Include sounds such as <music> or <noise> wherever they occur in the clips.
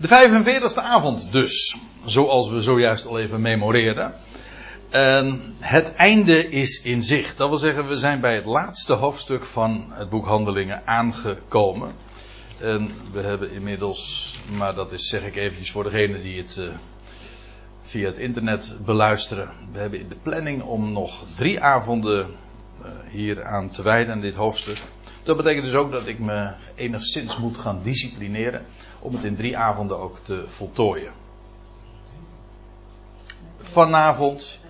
De 45e avond dus, zoals we zojuist al even memoreerden. En het einde is in zicht. Dat wil zeggen, we zijn bij het laatste hoofdstuk van het boek Handelingen aangekomen. En we hebben inmiddels, maar dat is zeg ik eventjes voor degenen die het uh, via het internet beluisteren. We hebben in de planning om nog drie avonden uh, hier aan te wijden dit hoofdstuk. Dat betekent dus ook dat ik me enigszins moet gaan disciplineren om het in drie avonden ook te voltooien. Vanavond,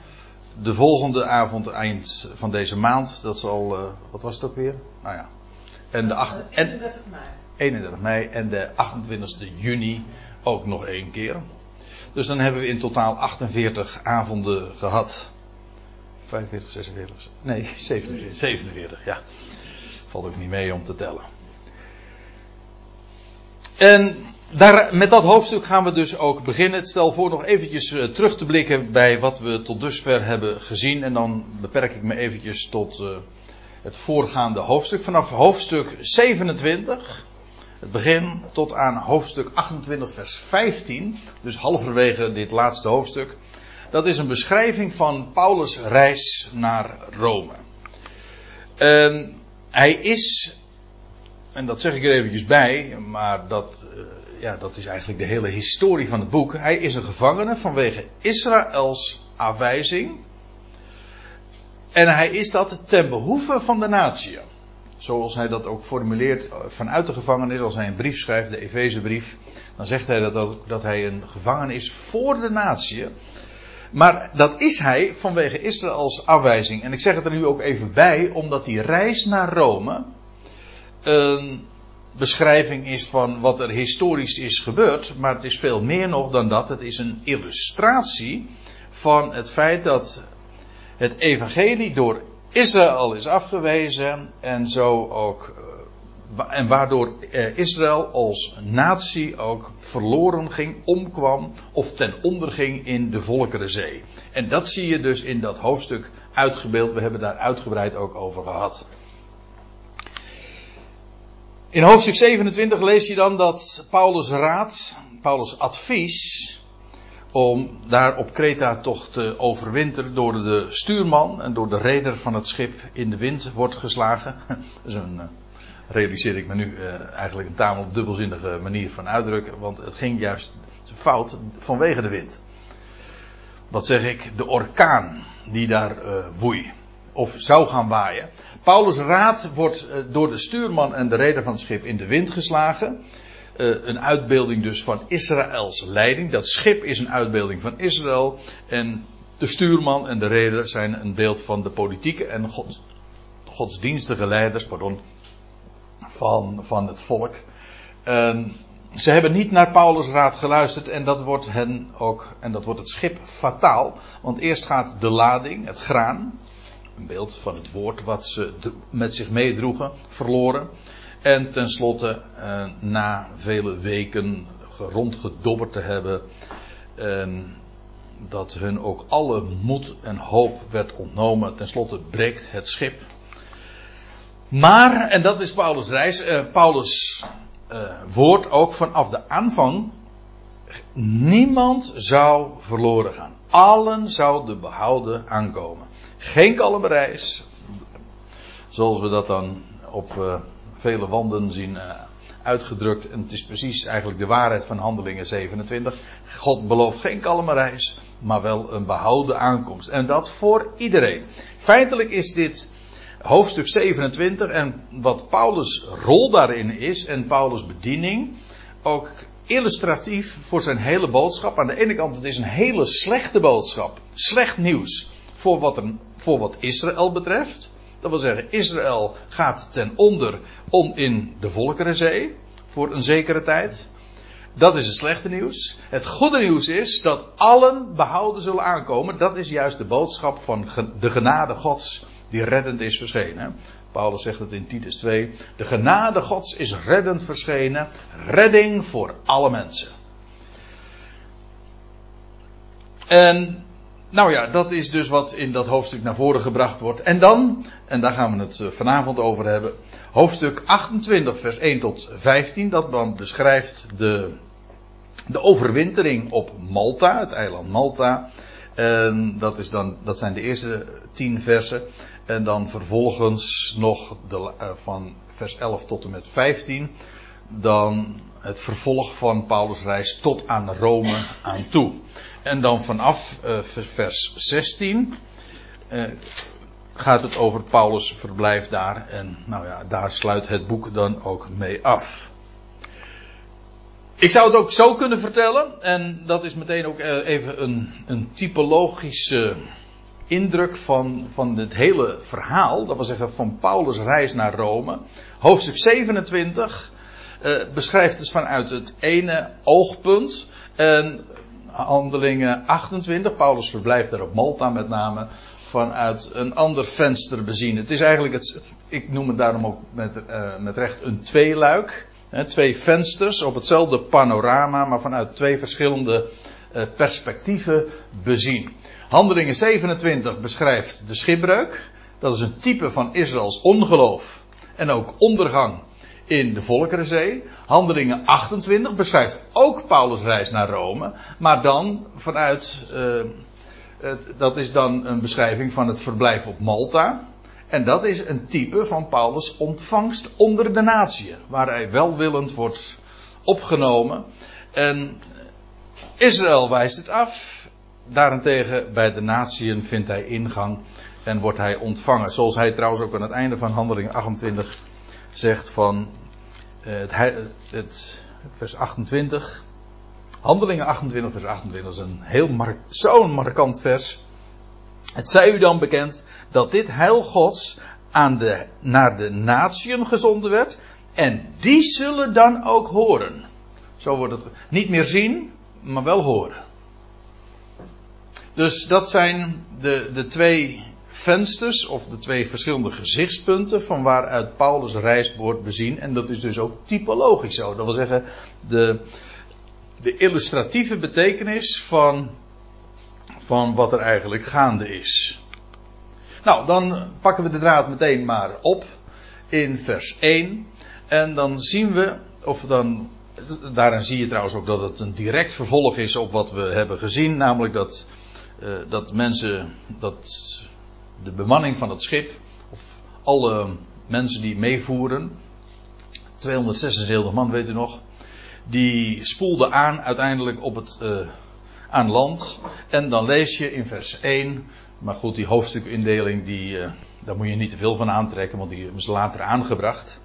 de volgende avond, eind van deze maand, dat zal, uh, wat was het ook weer? Nou ja. En de 8, en, 31 mei. 31 mei en de 28e juni ook nog één keer. Dus dan hebben we in totaal 48 avonden gehad. 45, 46, nee, 47, 47 ja. Valt ook niet mee om te tellen. En daar, met dat hoofdstuk gaan we dus ook beginnen. Stel voor nog eventjes uh, terug te blikken bij wat we tot dusver hebben gezien. En dan beperk ik me eventjes tot uh, het voorgaande hoofdstuk. Vanaf hoofdstuk 27, het begin, tot aan hoofdstuk 28, vers 15. Dus halverwege dit laatste hoofdstuk. Dat is een beschrijving van Paulus' reis naar Rome. Hij is, en dat zeg ik er eventjes bij, maar dat, uh, ja, dat is eigenlijk de hele historie van het boek. Hij is een gevangene vanwege Israëls afwijzing. En hij is dat ten behoeve van de natie. Zoals hij dat ook formuleert vanuit de gevangenis, als hij een brief schrijft, de Efezebrief, dan zegt hij dat, ook, dat hij een gevangene is voor de natie. Maar dat is hij vanwege Israëls afwijzing. En ik zeg het er nu ook even bij, omdat die reis naar Rome een beschrijving is van wat er historisch is gebeurd. Maar het is veel meer nog dan dat. Het is een illustratie van het feit dat het evangelie door Israël is afgewezen en zo ook en waardoor Israël als natie ook verloren ging, omkwam of ten onder ging in de Volkerenzee. En dat zie je dus in dat hoofdstuk uitgebeeld. We hebben daar uitgebreid ook over gehad. In hoofdstuk 27 lees je dan dat Paulus' raad, Paulus' advies, om daar op Kreta toch te overwinteren door de stuurman en door de reder van het schip in de wind wordt geslagen. <laughs> Dat is een, realiseer ik me nu uh, eigenlijk een tamelijk dubbelzinnige manier van uitdrukken, want het ging juist fout vanwege de wind. Wat zeg ik? De orkaan die daar uh, woei. Of zou gaan waaien. Paulus' raad wordt uh, door de stuurman en de reder van het schip in de wind geslagen. een uitbeelding dus van Israëls leiding. Dat schip is een uitbeelding van Israël. En de stuurman en de reder zijn een beeld van de politieke en gods, godsdienstige leiders, pardon, van, van het volk. Um, ze hebben niet naar Paulus' raad geluisterd en dat wordt hen ook, en dat wordt het schip fataal. Want eerst gaat de lading, het graan, een beeld van het woord wat ze met zich meedroegen, verloren. En tenslotte, uh, na vele weken rondgedobberd te hebben, uh, dat hun ook alle moed en hoop werd ontnomen. Tenslotte breekt het schip. Maar, en dat is Paulus' reis, uh, Paulus' uh, woord ook vanaf de aanvang. Niemand zou verloren gaan. Allen zouden behouden aankomen. Geen kalme reis. Zoals we dat dan op uh, vele wanden zien uitgedrukt. En het is precies eigenlijk de waarheid van Handelingen 27. God belooft geen kalme reis, maar wel een behouden aankomst. En dat voor iedereen. Feitelijk is dit hoofdstuk 27 en wat Paulus' rol daarin is en Paulus' bediening ook illustratief voor zijn hele boodschap. Aan de ene kant het is een hele slechte boodschap, slecht nieuws voor wat, er, voor wat Israël betreft. Dat wil zeggen, Israël gaat ten onder om in de Volkerenzee voor een zekere tijd. Dat is het slechte nieuws. Het goede nieuws is dat allen behouden zullen aankomen. Dat is juist de boodschap van de genade Gods die reddend is verschenen. Paulus zegt het in Titus 2. De genade Gods is reddend verschenen. Redding voor alle mensen. En, nou ja, dat is dus wat in dat hoofdstuk naar voren gebracht wordt. En dan, en daar gaan we het vanavond over hebben. Hoofdstuk 28, vers 1 tot 15. Dat dan beschrijft de de overwintering op Malta, het eiland Malta. En dat, is dan, dat zijn de eerste tien versen. En dan vervolgens nog de, uh, van vers 11 tot en met 15. Dan het vervolg van Paulus' reis tot aan Rome aan toe. En dan vanaf uh, vers 16 uh, gaat het over Paulus' verblijf daar. En nou ja, daar sluit het boek dan ook mee af. Ik zou het ook zo kunnen vertellen, en dat is meteen ook even een, een typologische indruk van, van het hele verhaal, dat wil zeggen van Paulus' reis naar Rome. Hoofdstuk 27 uh, beschrijft het vanuit het ene oogpunt. En handelingen 28, Paulus verblijft daar op Malta met name, vanuit een ander venster bezien. Het is eigenlijk, het, ik noem het daarom ook met, uh, met recht een tweeluik. Hè, twee vensters op hetzelfde panorama, maar vanuit twee verschillende uh, perspectieven bezien. Handelingen 27 beschrijft de schipbreuk. Dat is een type van Israëls ongeloof en ook ondergang in de Volkerenzee. Handelingen 28 beschrijft ook Paulus' reis naar Rome, maar dan vanuit, het, dat is dan een beschrijving van het verblijf op Malta. En dat is een type van Paulus' ontvangst onder de natieën, waar hij welwillend wordt opgenomen. En Israël wijst het af, Daarentegen bij de natieën vindt hij ingang en wordt hij ontvangen. Zoals hij trouwens ook aan het einde van handeling 28 zegt van het, het, vers 28. Handelingen 28 vers 28 is een heel zo'n markant vers. Het zij u dan bekend dat dit heil gods aan de, naar de natieën gezonden werd. En die zullen dan ook horen. Zo wordt het niet meer zien, maar wel horen. Dus dat zijn de, de twee vensters, of de twee verschillende gezichtspunten van waaruit Paulus' reis wordt bezien. En dat is dus ook typologisch zo. Dat wil zeggen, de, de illustratieve betekenis van, van wat er eigenlijk gaande is. Nou, dan pakken we de draad meteen maar op in vers 1. En dan zien we, of dan, daarin zie je trouwens ook dat het een direct vervolg is op wat we hebben gezien, namelijk dat uh, dat mensen, dat de bemanning van het schip, of alle mensen die meevoeren, 276 man weet u nog, die spoelden aan uiteindelijk op het, uh, aan land. En dan lees je in vers 1, maar goed, die hoofdstukindeling, die, uh, daar moet je niet te veel van aantrekken, want die is later aangebracht.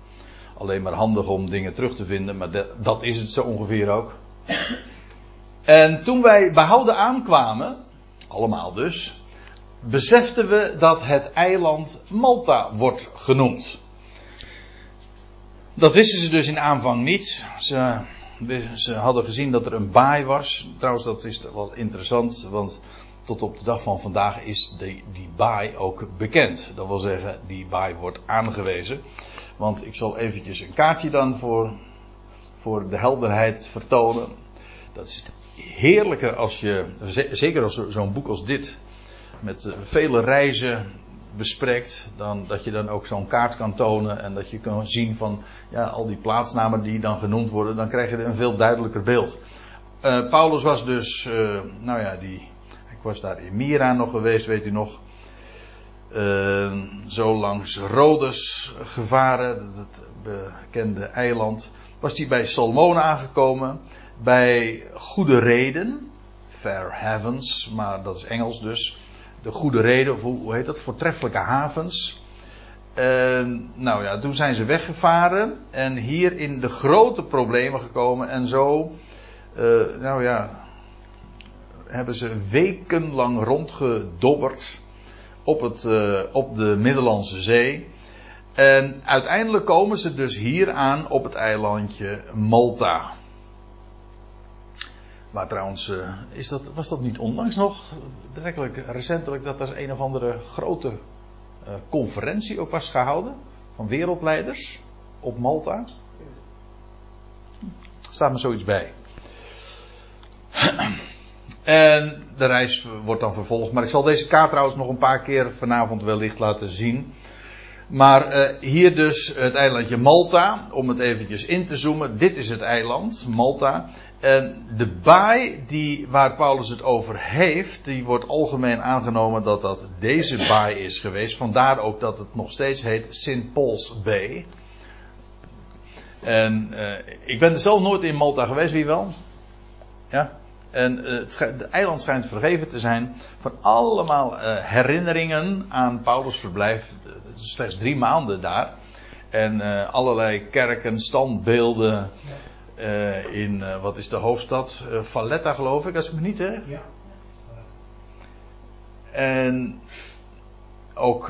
Alleen maar handig om dingen terug te vinden, maar dat is het zo ongeveer ook. En toen wij behouden aankwamen, allemaal dus, beseften we dat het eiland Malta wordt genoemd. Dat wisten ze dus in aanvang niet. Ze, ze hadden gezien dat er een baai was. Trouwens, dat is wel interessant, want tot op de dag van vandaag is die, die baai ook bekend. Dat wil zeggen, die baai wordt aangewezen. Want ik zal eventjes een kaartje dan voor, voor de helderheid vertonen. Dat is heerlijke als je, zeker als zo'n boek als dit, met eh, vele reizen bespreekt, dan, dat je dan ook zo'n kaart kan tonen en dat je kan zien van ja, al die plaatsnamen die dan genoemd worden, dan krijg je een veel duidelijker beeld. Uh, Paulus was dus, uh, nou ja, die, ik was daar in Mira nog geweest, weet u nog. Zo langs Rhodes gevaren, het bekende eiland. Was hij bij Salmone aangekomen bij goede reden, fair havens, maar dat is Engels dus. De goede reden, of hoe, heet dat? Voortreffelijke havens. En, nou ja, toen zijn ze weggevaren en hier in de grote problemen gekomen en zo, uh, nou ja, hebben ze wekenlang rondgedobberd op, het, uh, op de Middellandse Zee. En uiteindelijk komen ze dus hier aan op het eilandje Malta. Maar trouwens, uh, is dat, was dat niet onlangs nog, betrekkelijk recentelijk, dat er een of andere grote uh, conferentie ook was gehouden van wereldleiders op Malta? Staat me zoiets bij. <clears throat> en de reis wordt dan vervolgd. Maar ik zal deze kaart trouwens nog een paar keer vanavond wellicht laten zien. Maar uh, hier dus het eilandje Malta, om het eventjes in te zoomen. Dit is het eiland, Malta. En de baai die, waar Paulus het over heeft, die wordt algemeen aangenomen dat dat deze baai is geweest. Vandaar ook dat het nog steeds heet St. Paul's Bay. En uh, ik ben er zelf nooit in Malta geweest, wie wel? Ja? En uh, het, eiland schijnt vergeven te zijn van allemaal uh, herinneringen aan Paulus' verblijf. Slechts drie maanden daar. En allerlei kerken, standbeelden. In, wat is de hoofdstad? Valletta geloof ik, als ik me niet hè? Ja. En ook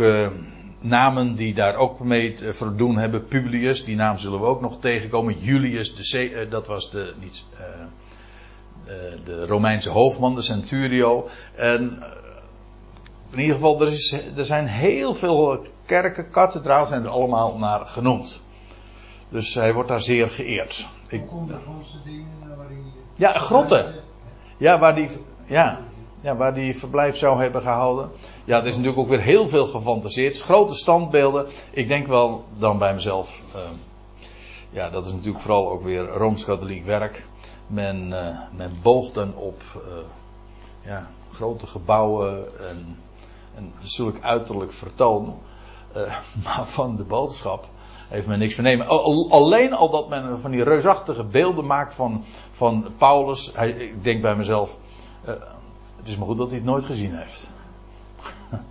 namen die daar ook mee te verdoen hebben. Publius, die naam zullen we ook nog tegenkomen. Julius, de, uh, dat was de, niet, uh, uh, de Romeinse hoofdman, de centurio. En in ieder geval, er, is, er zijn heel veel kerken, kathedraal zijn er allemaal naar genoemd. Dus hij wordt daar zeer geëerd. Ik, ja, grotten. Ja, waar die, ja, ja, waar die verblijf zou hebben gehouden. Ja, er is natuurlijk ook weer heel veel gefantaseerd. Grote standbeelden. Ik denk wel dan bij mezelf. Uh, ja, dat is natuurlijk vooral ook weer rooms-katholiek werk. Men, uh, men boogt dan op uh, ja, grote gebouwen en, en zulk uiterlijk vertoon. <laughs> maar van de boodschap heeft men niks vernemen. Alleen al dat men van die reusachtige beelden maakt van, van Paulus. Hij, ik denk bij mezelf. het is maar goed dat hij het nooit gezien heeft. <laughs>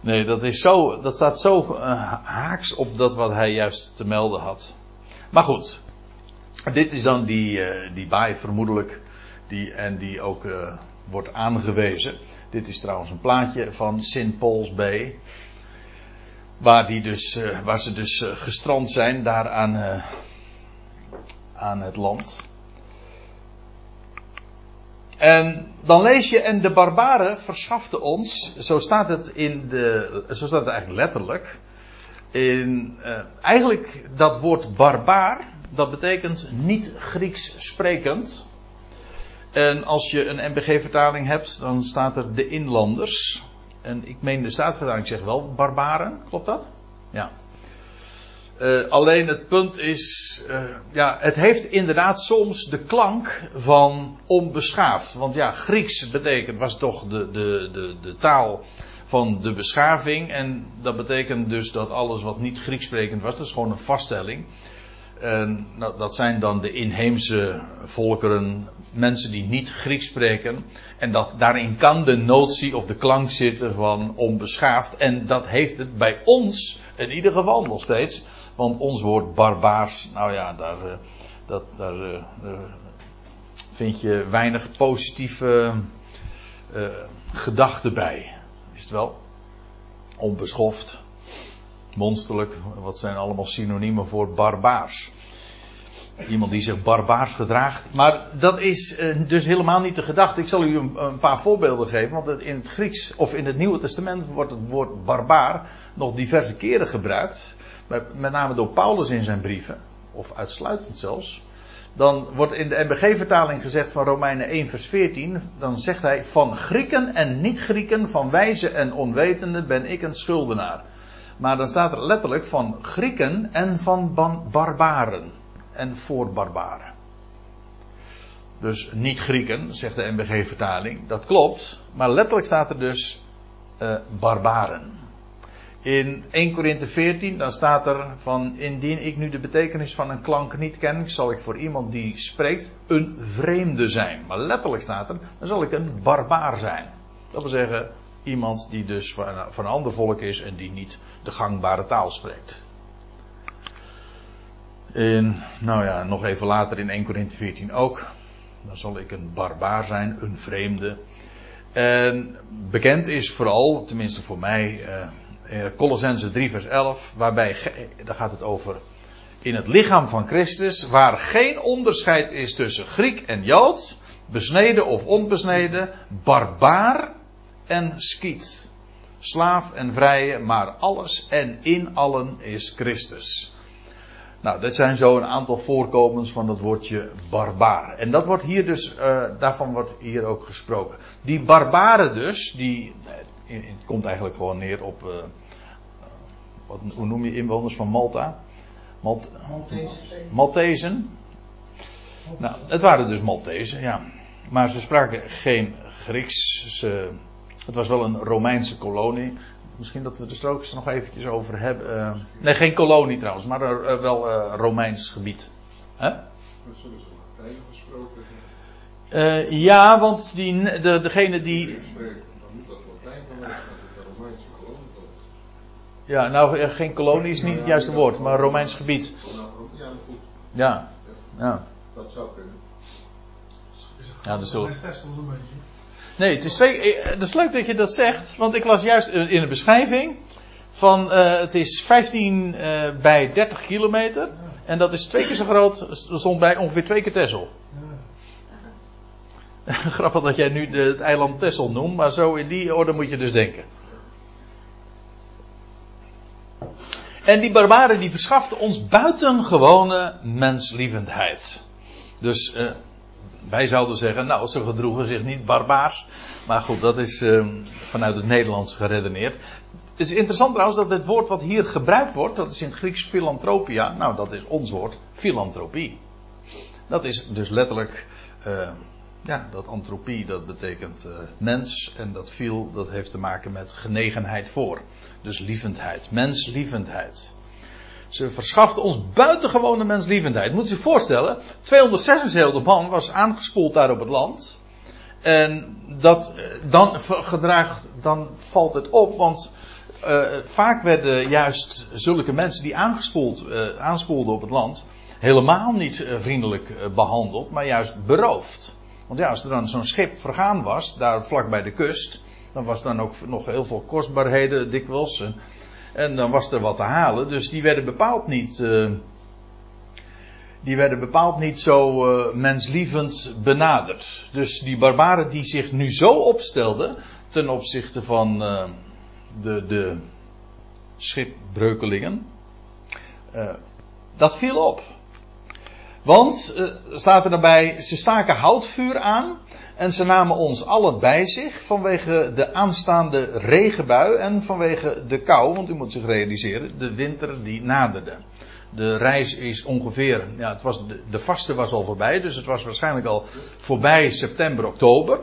Nee, dat, is zo, dat staat zo uh, haaks op dat wat hij juist te melden had. Maar goed, dit is dan die, uh, die baai vermoedelijk, die, en die ook wordt aangewezen. Dit is trouwens een plaatje van St. Paul's Bay. Waar, die dus, waar ze dus gestrand zijn, daar aan, aan het land. En dan lees je, en de barbaren verschaften ons, zo staat het in de, zo staat het eigenlijk letterlijk. In, eigenlijk dat woord barbaar, dat betekent niet Grieks sprekend. En als je een MBG-vertaling hebt, dan staat er de inlanders. En ik meen de Staatvertaling zegt wel barbaren, klopt dat? Ja. Uh, alleen het punt is, uh, ja, het heeft inderdaad soms de klank van onbeschaafd. Want ja, Grieks betekent, was toch de, de, de, de taal van de beschaving. En dat betekent dus dat alles wat niet Grieks sprekend was, dat is gewoon een vaststelling. En dat zijn dan de inheemse volkeren, mensen die niet Grieks spreken. En dat, daarin kan de notie of de klank zitten van onbeschaafd. En dat heeft het bij ons in ieder geval nog steeds. Want ons woord barbaars, nou ja, daar, uh, dat, daar uh, vind je weinig positieve uh, gedachten bij. Is het wel? Onbeschoft, monsterlijk, wat zijn allemaal synoniemen voor barbaars. Iemand die zich barbaars gedraagt. Maar dat is dus helemaal niet de gedachte. Ik zal u een, paar voorbeelden geven. Want in het Grieks of in het Nieuwe Testament wordt het woord barbaar nog diverse keren gebruikt met name door Paulus in zijn brieven, of uitsluitend zelfs, dan wordt in de MBG-vertaling gezegd van Romeinen 1 vers 14, dan zegt hij, van Grieken en niet-Grieken, van wijze en onwetende ben ik een schuldenaar. Maar dan staat er letterlijk van Grieken en van barbaren en voor barbaren. Dus niet Grieken, zegt de MBG-vertaling, dat klopt, maar letterlijk staat er dus uh, barbaren. In 1 Korinthe 14, dan staat er van, indien ik nu de betekenis van een klank niet ken, zal ik voor iemand die spreekt een vreemde zijn. Maar letterlijk staat er, dan zal ik een barbaar zijn. Dat wil zeggen, iemand die dus van, van een ander volk is en die niet de gangbare taal spreekt. En, nou ja, nog even later in 1 Korinthe 14 ook. Dan zal ik een barbaar zijn, een vreemde. En bekend is vooral, tenminste voor mij, uh, eh, Colossense 3 vers 11, waarbij, daar gaat het over, in het lichaam van Christus, waar geen onderscheid is tussen Griek en Jood, besneden of onbesneden, barbaar en skiet. Slaaf en vrije, maar alles en in allen is Christus. Nou, dit zijn zo een aantal voorkomens van dat woordje barbaar. En dat wordt hier dus, uh, daarvan wordt hier ook gesproken. Die barbaren dus, die, het komt eigenlijk gewoon neer op. Uh, wat, hoe noem je inwoners van Malta? Malt, Maltezen. Nou, het waren dus Maltezen, ja. Maar ze spraken geen Grieks. Ze, het was wel een Romeinse kolonie. Misschien dat we er nog eventjes over hebben. Uh, nee, geen kolonie trouwens, maar uh, wel uh, Romeins gebied. Huh? Dat zullen ze Latijn gesproken hebben. ja, want die, de, degene die. Dan moet dat Latijn van zijn, dat het een Romeinse kolonie is. Ja, nou, geen kolonie is niet het juiste woord, maar Romeins gebied. Ja, goed. Ja, ja. Dat zou kunnen. Ja, dat zullen. Nee, het is twee. Het is leuk dat je dat zegt, want ik las juist in de beschrijving van uh, het is 15 uh, bij 30 kilometer en dat is twee keer zo groot. Stond bij ongeveer twee keer Texel. <laughs> Grappig dat jij nu het eiland Texel noemt, maar zo in die orde moet je dus denken. En die barbaren die verschaften ons buitengewone menslievendheid. Dus wij zouden zeggen, nou, ze gedroegen zich niet barbaars. Maar goed, dat is uh, vanuit het Nederlands geredeneerd. Het is interessant trouwens dat het woord wat hier gebruikt wordt, dat is in het Grieks philanthropia. Nou, dat is ons woord, filantropie. Dat is dus letterlijk, uh, ja, dat antropie, dat betekent uh, mens. En dat viel, dat heeft te maken met genegenheid voor. Dus lievendheid, menslievendheid. Ze verschafte ons buitengewone menslievendheid. Moet je zich voorstellen, 276 man was aangespoeld daar op het land. En dat, dan, gedraagt, dan valt het op, want uh, vaak werden juist zulke mensen die aangespoeld, uh, aanspoelden op het land, helemaal niet vriendelijk behandeld, maar juist beroofd. Want ja, als er dan zo'n schip vergaan was, daar vlak bij de kust, dan was dan ook nog heel veel kostbaarheden dikwijls. Dan was er wat te halen. Dus die werden bepaald niet. Uh, die werden bepaald niet zo uh, menslievend benaderd. Dus die barbaren die zich nu zo opstelden. ten opzichte van uh, de, de schipbreukelingen. dat viel op. Want, staat er daarbij, ze staken houtvuur aan. En ze namen ons allen bij zich vanwege de aanstaande regenbui en vanwege de kou. Want u moet zich realiseren, de winter die naderde. De reis is ongeveer, ja, het was, de, vaste was al voorbij, dus het was waarschijnlijk al voorbij september, oktober.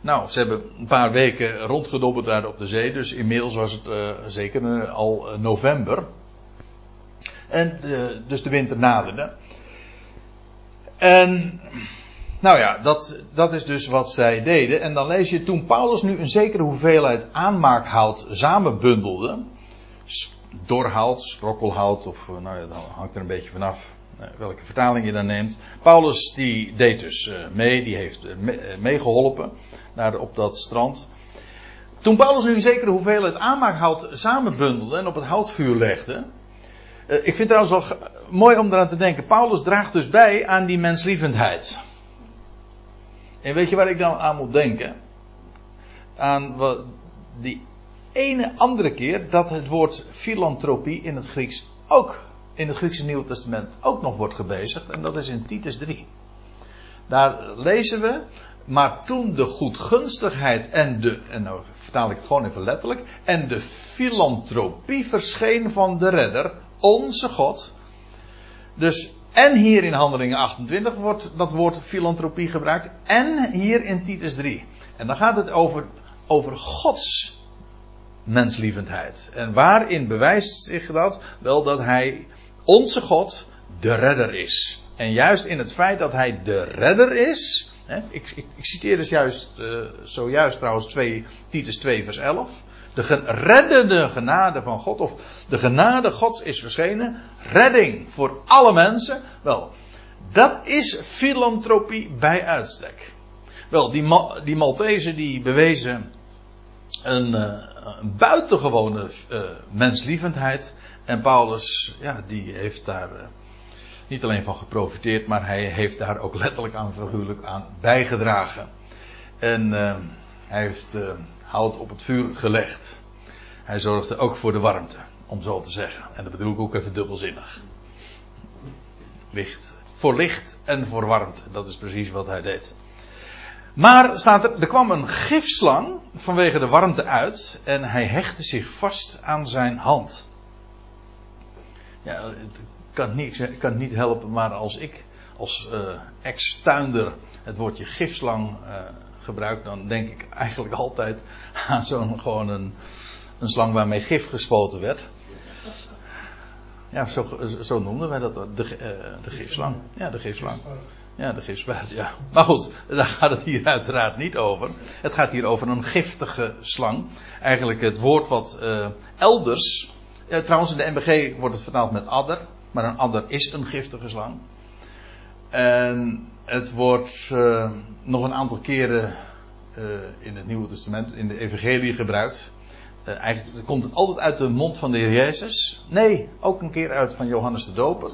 Nou, ze hebben een paar weken rondgedobbeld daar op de zee, dus inmiddels was het uh, zeker uh, al uh, november. En dus de winter naderde. En nou ja, dat, dat is dus wat zij deden. En dan lees je, toen Paulus nu een zekere hoeveelheid aanmaakhout samenbundelde, doorhout, sprokkelhout, of nou ja, dan hangt er een beetje vanaf welke vertaling je dan neemt. Paulus die deed dus mee, die heeft meegeholpen naar, op dat strand. Toen Paulus nu een zekere hoeveelheid aanmaakhout samenbundelde en op het houtvuur legde. Ik vind het trouwens wel mooi om eraan te denken. Paulus draagt dus bij aan die menslievendheid. En weet je waar ik dan aan moet denken? Aan die ene andere keer dat het woord filantropie in het Grieks ook, in het Griekse Nieuwe Testament ook nog wordt gebezigd. En dat is in Titus 3. Daar lezen we, maar toen de goedgunstigheid en de, en nou vertaal ik het gewoon even letterlijk, en de filantropie verscheen van de redder, onze God. Dus en hier in Handelingen 28 wordt dat woord filantropie gebruikt. En hier in Titus 3. En dan gaat het over, over Gods menslievendheid. En waarin bewijst zich dat? Wel dat hij, onze God, de redder is. En juist in het feit dat hij de redder is. Hè, ik, ik, citeer dus juist, uh, zojuist trouwens 2, Titus 2 vers 11. De reddende genade van God, of de genade Gods is verschenen. Redding voor alle mensen. Wel, dat is filantropie bij uitstek. Wel, die, die Maltezen die bewezen een, een buitengewone uh, menslievendheid. En Paulus, ja, die heeft daar uh, niet alleen van geprofiteerd, maar hij heeft daar ook letterlijk aan figuurlijk aan bijgedragen. En hij heeft hout op het vuur gelegd. Hij zorgde ook voor de warmte, om zo te zeggen. En dat bedoel ik ook even dubbelzinnig. Licht. Voor licht en voor warmte. Dat is precies wat hij deed. Maar staat er, er kwam een gifslang vanwege de warmte uit en hij hechtte zich vast aan zijn hand. Ja, het kan niet, kan niet helpen, maar als ik als uh, ex-tuinder het woordje gifslang uh, gebruik, dan denk ik eigenlijk altijd aan zo'n gewoon een, een slang waarmee gif gespoten werd. Ja, zo, zo noemden wij dat, de, uh, de gifslang. Ja, de gifslang. Ja, de gifspuit, ja. Maar goed, daar gaat het hier uiteraard niet over. Het gaat hier over een giftige slang. Eigenlijk het woord wat uh, elders. Uh, trouwens, in de MBG wordt het vertaald met adder. Maar een adder is een giftige slang. En het wordt uh, nog een aantal keren in het Nieuwe Testament, in de Evangelie gebruikt. eigenlijk komt het altijd uit de mond van de Heer Jezus. Nee, ook een keer uit van Johannes de Doper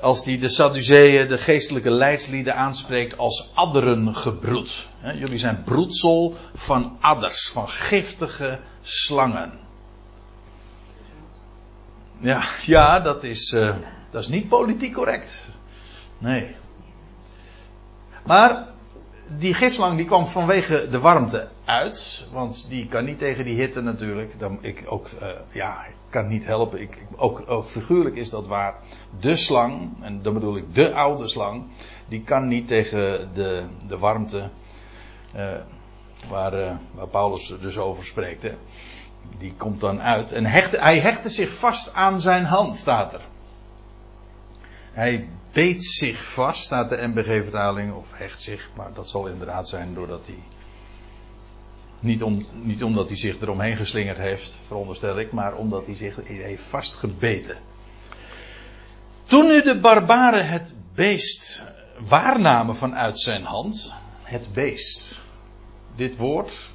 als hij de Sadduceeën, de geestelijke leidslieden aanspreekt als adderen gebroed. Jullie zijn broedsel van adders, van giftige slangen. Ja, ja dat, is, dat is niet politiek correct. Nee. Maar die gifslang die kwam vanwege de warmte uit. Want die kan niet tegen die hitte natuurlijk. Dan, ik ook, uh, ja, kan niet helpen. Ik, ook, ook figuurlijk is dat waar. De slang, en dan bedoel ik de oude slang, die kan niet tegen de, de warmte. Uh, waar, uh, waar Paulus dus over spreekt. Die komt dan uit. En hecht, hij hechtte zich vast aan zijn hand, staat er. Hij beet zich vast, staat de MBG-vertaling, of hecht zich, maar dat zal inderdaad zijn doordat hij niet, om, niet omdat hij zich eromheen geslingerd heeft, veronderstel ik, maar omdat hij zich heeft vastgebeten. Toen nu de barbaren het beest waarnamen vanuit zijn hand, het beest. Dit woord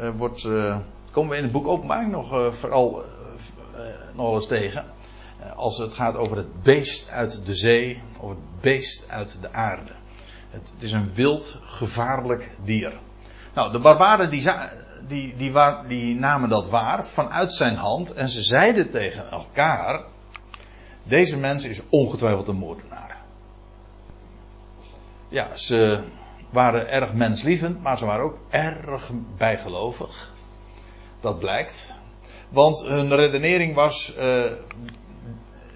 uh, wordt, uh, komen we in het boek openbaring nog uh, vooral nog eens tegen. Als het gaat over het beest uit de zee, of het beest uit de aarde. Het, is een wild, gevaarlijk dier. Nou, de barbaren die, die, die, die, namen dat waar vanuit zijn hand en ze zeiden tegen elkaar: Deze mens is ongetwijfeld een moordenaar. Ja, ze waren erg menslievend, maar ze waren ook erg bijgelovig. Dat blijkt. Want hun redenering was: uh,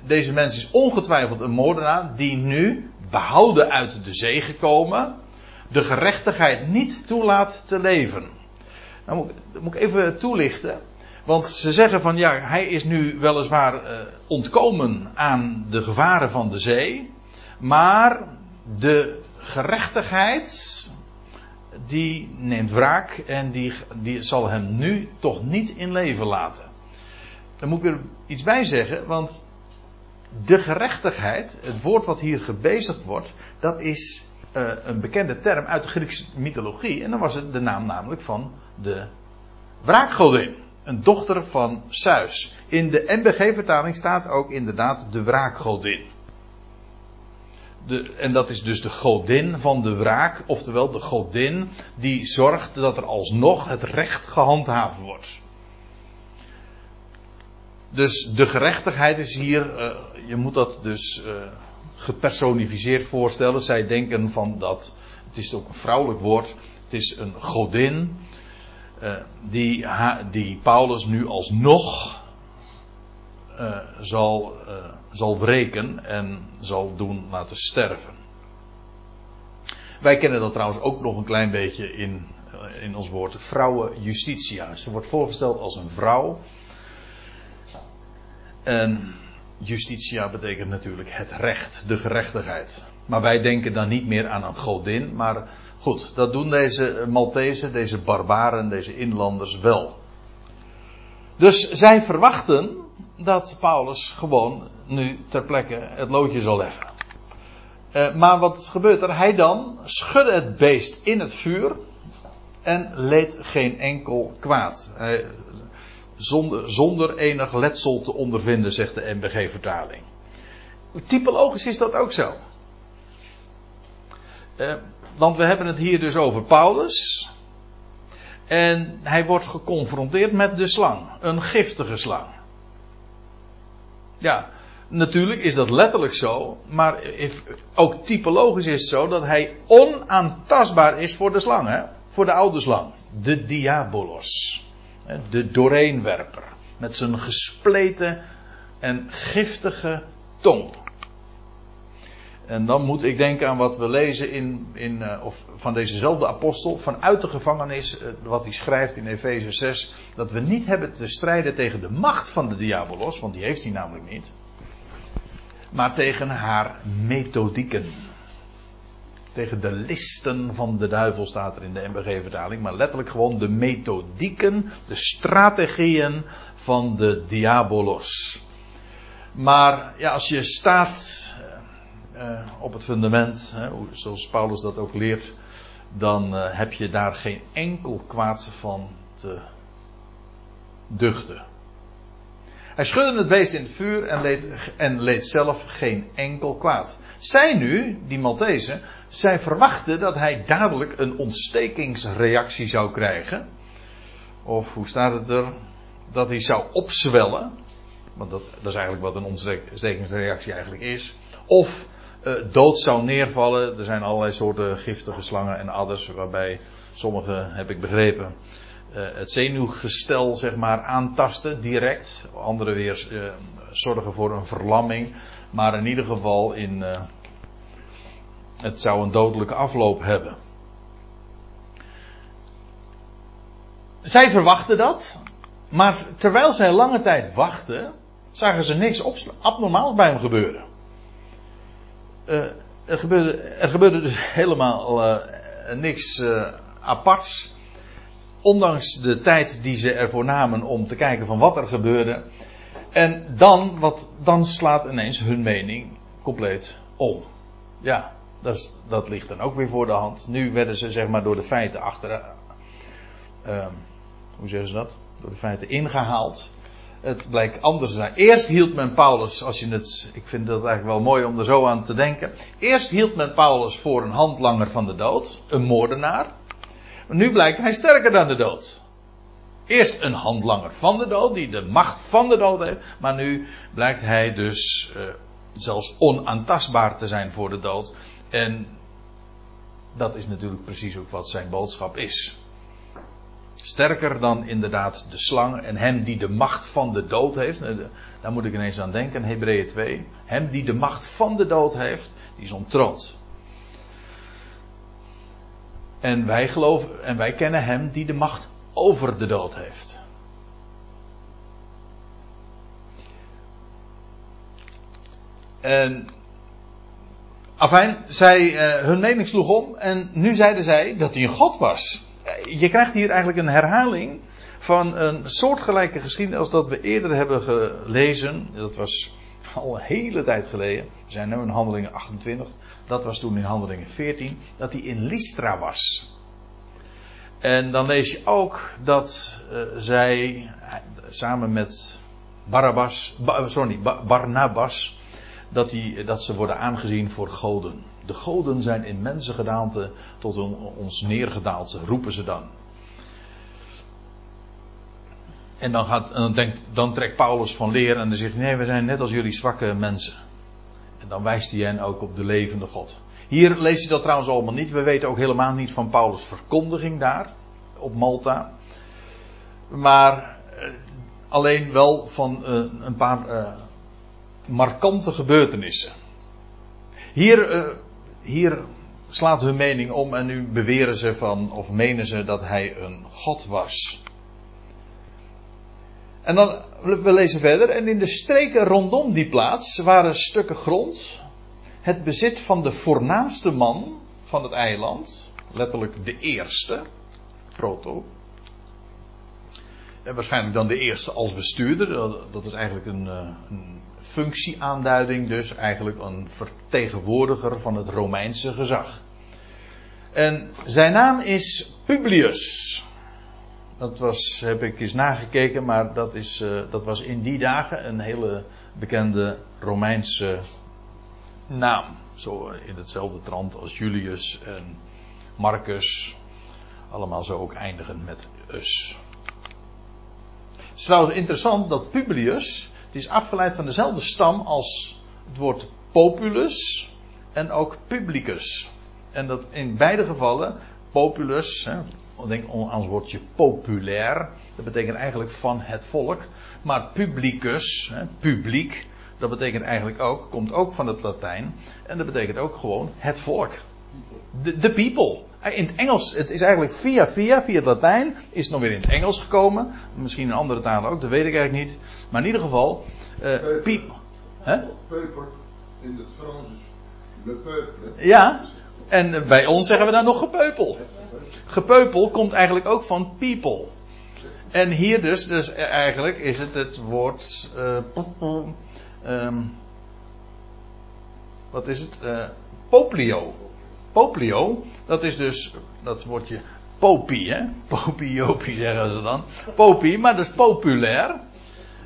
Deze mens is ongetwijfeld een moordenaar die nu, behouden uit de zee gekomen, de gerechtigheid niet toelaat te leven. Nou moet, moet ik even toelichten. Want ze zeggen van ja, hij is nu weliswaar uh, ontkomen aan de gevaren van de zee. Maar de gerechtigheid, die neemt wraak en die, die zal hem nu toch niet in leven laten. Daar moet ik er iets bij zeggen, want de gerechtigheid, het woord wat hier gebezigd wordt, dat is uh, een bekende term uit de Griekse mythologie. En dan was het de naam namelijk van de wraakgodin. Een dochter van Zeus. In de NBG-vertaling staat ook inderdaad de wraakgodin. De, en dat is dus de godin van de wraak, oftewel de godin die zorgt dat er alsnog het recht gehandhaafd wordt. Dus de gerechtigheid is hier, uh, je moet dat dus uh, gepersonificeerd voorstellen. Zij denken van dat, het is ook een vrouwelijk woord, het is een godin, uh, die, die Paulus nu alsnog zal, uh, zal wreken en zal doen laten sterven. Wij kennen dat trouwens ook nog een klein beetje in, in ons woord vrouwen justitia. Ze wordt voorgesteld als een vrouw. En Justitia betekent natuurlijk het recht, de gerechtigheid. Maar wij denken dan niet meer aan een godin. Maar goed, dat doen deze Maltese, deze barbaren, deze inlanders wel. Dus zij verwachten dat Paulus gewoon nu ter plekke het loodje zal leggen. Uh, maar wat gebeurt er? Hij dan schudde het beest in het vuur en leed geen enkel kwaad. Hij zonder, zonder enig letsel te ondervinden, zegt de MBG-vertaling. Typologisch is dat ook zo. Eh, want we hebben het hier dus over Paulus. En hij wordt geconfronteerd met de slang. Een giftige slang. Ja, natuurlijk is dat letterlijk zo. Maar ook typologisch is het zo dat hij onaantastbaar is voor de slang. Hè? Voor de oude slang. De diabolos de doorheenwerper. Met zijn gespleten en giftige tong. En dan moet ik denken aan wat we lezen in, in, uh, of van dezezelfde apostel, vanuit de gevangenis, uh, wat hij schrijft in Efeze 6, dat we niet hebben te strijden tegen de macht van de diabolos, want die heeft hij namelijk niet, maar tegen haar methodieken. Tegen de listen van de duivel staat er in de MBG-vertaling, maar letterlijk gewoon de methodieken, de strategieën van de diabolos. Maar ja, als je staat uh, op het fundament, hè, zoals Paulus dat ook leert, dan uh, heb je daar geen enkel kwaad van te duchten. Hij schudde het beest in het vuur en leed, en leed zelf geen enkel kwaad. Zij nu, die Maltese, zij verwachten dat hij dadelijk een ontstekingsreactie zou krijgen. Of hoe staat het er? Dat hij zou opzwellen. Want dat, dat is eigenlijk wat een ontstekingsreactie eigenlijk is. Of uh, dood zou neervallen. Er zijn allerlei soorten giftige slangen en adders, waarbij sommige, heb ik begrepen, uh, het zenuwgestel zeg maar aantasten direct. Andere weer uh, zorgen voor een verlamming. Maar in ieder geval in, het zou een dodelijke afloop hebben. Zij verwachten dat. Maar terwijl zij lange tijd wachten, zagen ze niks abnormaals bij hem gebeuren. Uh, er, gebeurde, er gebeurde dus <laughs> helemaal uh, niks aparts. Ondanks de tijd die ze ervoor namen om te kijken van wat er gebeurde. En dan, wat, dan slaat ineens hun mening compleet om. Ja, dat, is, dat ligt dan ook weer voor de hand. Nu werden ze zeg maar door de feiten achter. hoe zeggen ze dat? Door de feiten ingehaald het blijkt anders zijn. Eerst hield men Paulus, als je het, ik vind dat eigenlijk wel mooi om er zo aan te denken. Eerst hield men Paulus voor een handlanger van de dood, een moordenaar. Nu blijkt hij sterker dan de dood. Eerst een handlanger van de dood, die de macht van de dood heeft. Maar nu blijkt hij dus uh, zelfs onaantastbaar te zijn voor de dood. En dat is natuurlijk precies ook wat zijn boodschap is. Sterker dan inderdaad de slang en hem die de macht van de dood heeft. Daar moet ik ineens aan denken, Hebreeën 2. Hem die de macht van de dood heeft, die is ontroond. En wij geloven en wij kennen hem die de macht over de dood heeft. En afijn, zij, uh, hun mening sloeg om en nu zeiden zij dat hij een god was je krijgt hier eigenlijk een herhaling van een soortgelijke geschiedenis als dat we eerder hebben gelezen. Dat was al een hele tijd geleden. We zijn nu in handelingen 28. Dat was toen in handelingen 14. Dat hij in Lystra was. En dan lees je ook dat uh, zij samen met Barabbas, sorry, Barnabas, dat, die, dat ze worden aangezien voor goden. De goden zijn in mensengedaante tot ons neergedaald, roepen ze dan. En dan, gaat, dan, denkt, dan trekt Paulus van leer en dan zegt Nee, we zijn net als jullie zwakke mensen. En dan wijst hij hen ook op de levende God. Hier lees je dat trouwens allemaal niet. We weten ook helemaal niet van Paulus' verkondiging daar, op Malta. Maar eh, alleen wel van uh, een paar uh, markante gebeurtenissen. Hier hier slaat hun mening om en nu beweren ze van, of menen ze dat hij een God was. En dan, we lezen verder, en in de streken rondom die plaats waren stukken grond, het bezit van de voornaamste man van het eiland, letterlijk de eerste, proto. En waarschijnlijk dan de eerste als bestuurder, dat is eigenlijk een, eh, een functieaanduiding dus eigenlijk een vertegenwoordiger van het Romeinse gezag. En zijn naam is Publius. Dat was, heb ik eens nagekeken, maar dat, is, uh, dat was in die dagen een hele bekende Romeinse naam. Zo in hetzelfde trant als Julius en Marcus. Allemaal zo ook eindigen met us. Het is trouwens interessant dat Publius het is afgeleid van dezelfde stam als het woord populus en ook publicus. En dat in beide gevallen, populus, hè, denk aan het woordje populair, dat betekent eigenlijk van het volk. Maar publicus, hè, publiek, dat betekent eigenlijk ook, komt ook van het Latijn. En dat betekent ook gewoon het volk. De, de people. In het Engels, het is eigenlijk via via, via het Latijn, is het nog weer in het Engels gekomen. Misschien in andere talen ook, dat weet ik eigenlijk niet. Maar in ieder geval, uh, people. Peuper in het Frans is le peuple. Ja, en bij ons zeggen we dan nog gepeupel. Gepeupel komt eigenlijk ook van people. En hier dus, dus eigenlijk is het het woord. Uh, um, wat is het? Uh, poplio. Poplio, dat is dus dat woordje popie, hè? <laughs> Popiopie zeggen ze dan. Popie, maar dat is populair.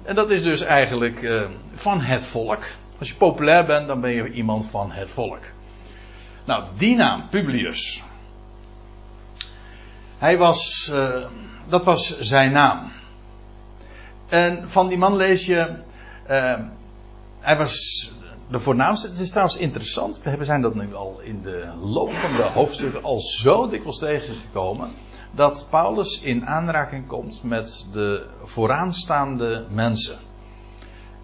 En dat is dus eigenlijk uh, van het volk. Als je populair bent, dan ben je iemand van het volk. Nou, die naam, Publius. Hij was, uh, dat was zijn naam. En van die man lees je, hij was de voornaamste. Het is trouwens interessant, we zijn dat nu al in de loop van de hoofdstukken al zo dikwijls tegengekomen. Dat Paulus in aanraking komt met de vooraanstaande mensen.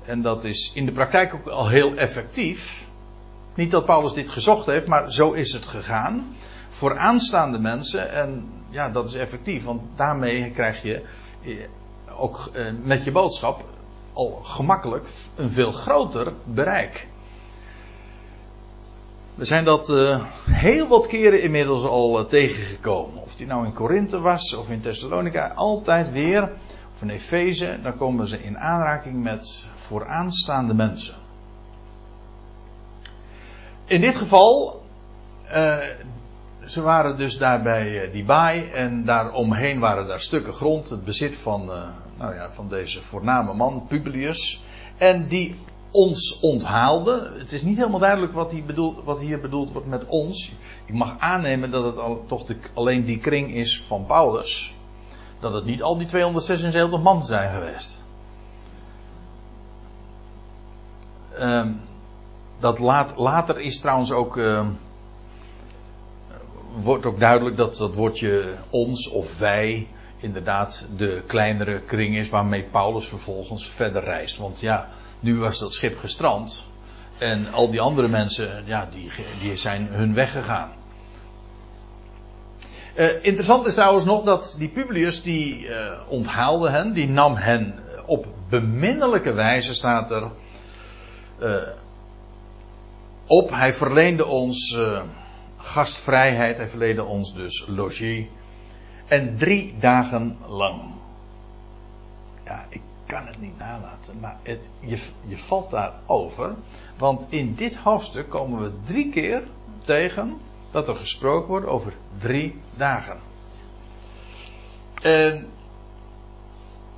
En dat is in de praktijk ook al heel effectief. Niet dat Paulus dit gezocht heeft, maar zo is het gegaan. Vooraanstaande mensen, en ja, dat is effectief, want daarmee krijg je eh, ook eh, met je boodschap al gemakkelijk een veel groter bereik. We zijn dat uh, heel wat keren inmiddels al uh, tegengekomen. Of die nou in Korinthe was of in Thessalonica, altijd weer, of in Efeze, dan komen ze in aanraking met vooraanstaande mensen. In dit geval, uh, ze waren dus daar bij die baai en daaromheen waren daar stukken grond, het bezit van, nou ja, van deze voorname man, Publius. En die ons onthaalde. Het is niet helemaal duidelijk wat, hier bedoeld, wat hier bedoeld wordt met ons. Ik mag aannemen dat het al, toch de, alleen die kring is van Paulus. Dat het niet al die 276 man zijn geweest. Um, dat laat, later is trouwens ook. Uh, wordt ook duidelijk dat dat woordje ons of wij inderdaad de kleinere kring is waarmee Paulus vervolgens verder reist. Want ja, nu was dat schip gestrand. En al die andere mensen, ja, die, die zijn hun weg gegaan. Uh, interessant is trouwens nog dat die Publius, die uh, onthaalde hen, die nam hen op beminnelijke wijze, staat er, uh, op. Hij verleende ons gastvrijheid, hij verleende ons dus logies. En drie dagen lang. Ja, ik kan het niet nalaten. Maar het, je, je valt daarover. Want in dit hoofdstuk komen we drie keer tegen dat er gesproken wordt over drie dagen. En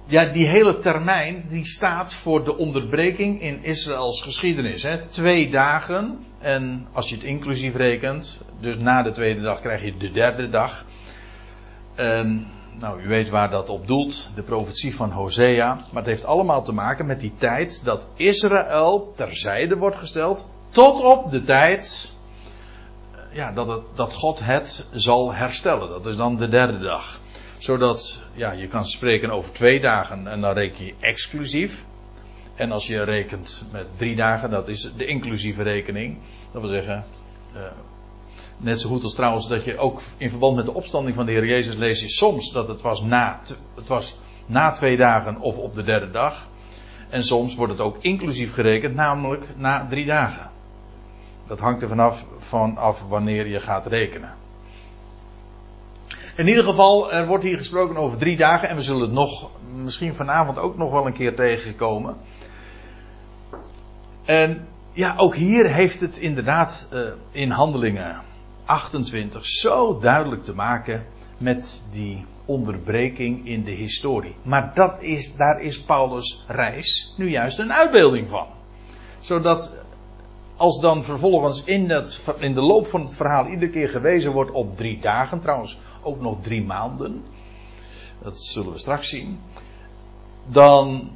ja, die hele termijn die staat voor de onderbreking in Israëls geschiedenis. Hè. Twee dagen en als je het inclusief rekent, dus na de tweede dag krijg je de derde dag. En nou, u weet waar dat op doelt, de profetie van Hosea. Maar het heeft allemaal te maken met die tijd dat Israël terzijde wordt gesteld. Tot op de tijd eh, ja, dat, het, dat God het zal herstellen. Dat is dan de derde dag. Zodat, ja, je kan spreken over twee dagen en dan reken je exclusief. En als je rekent met drie dagen, dat is de inclusieve rekening. Dat wil zeggen, uh, Net zo goed als trouwens dat je ook in verband met de opstanding van de Heer Jezus lees je soms dat het was na, het was na twee dagen of op de derde dag. En soms wordt het ook inclusief gerekend, namelijk na drie dagen. Dat hangt er vanaf, vanaf wanneer je gaat rekenen. In ieder geval, er wordt hier gesproken over drie dagen en we zullen het nog, misschien vanavond ook nog wel een keer tegenkomen. En ja, ook hier heeft het inderdaad uh, in handelingen 28 zo duidelijk te maken met die onderbreking in de historie. Maar dat is, daar is Paulus' reis nu juist een uitbeelding van. Zodat als dan vervolgens in, dat, in de loop van het verhaal iedere keer gewezen wordt op drie dagen, trouwens ook nog drie maanden, dat zullen we straks zien, dan,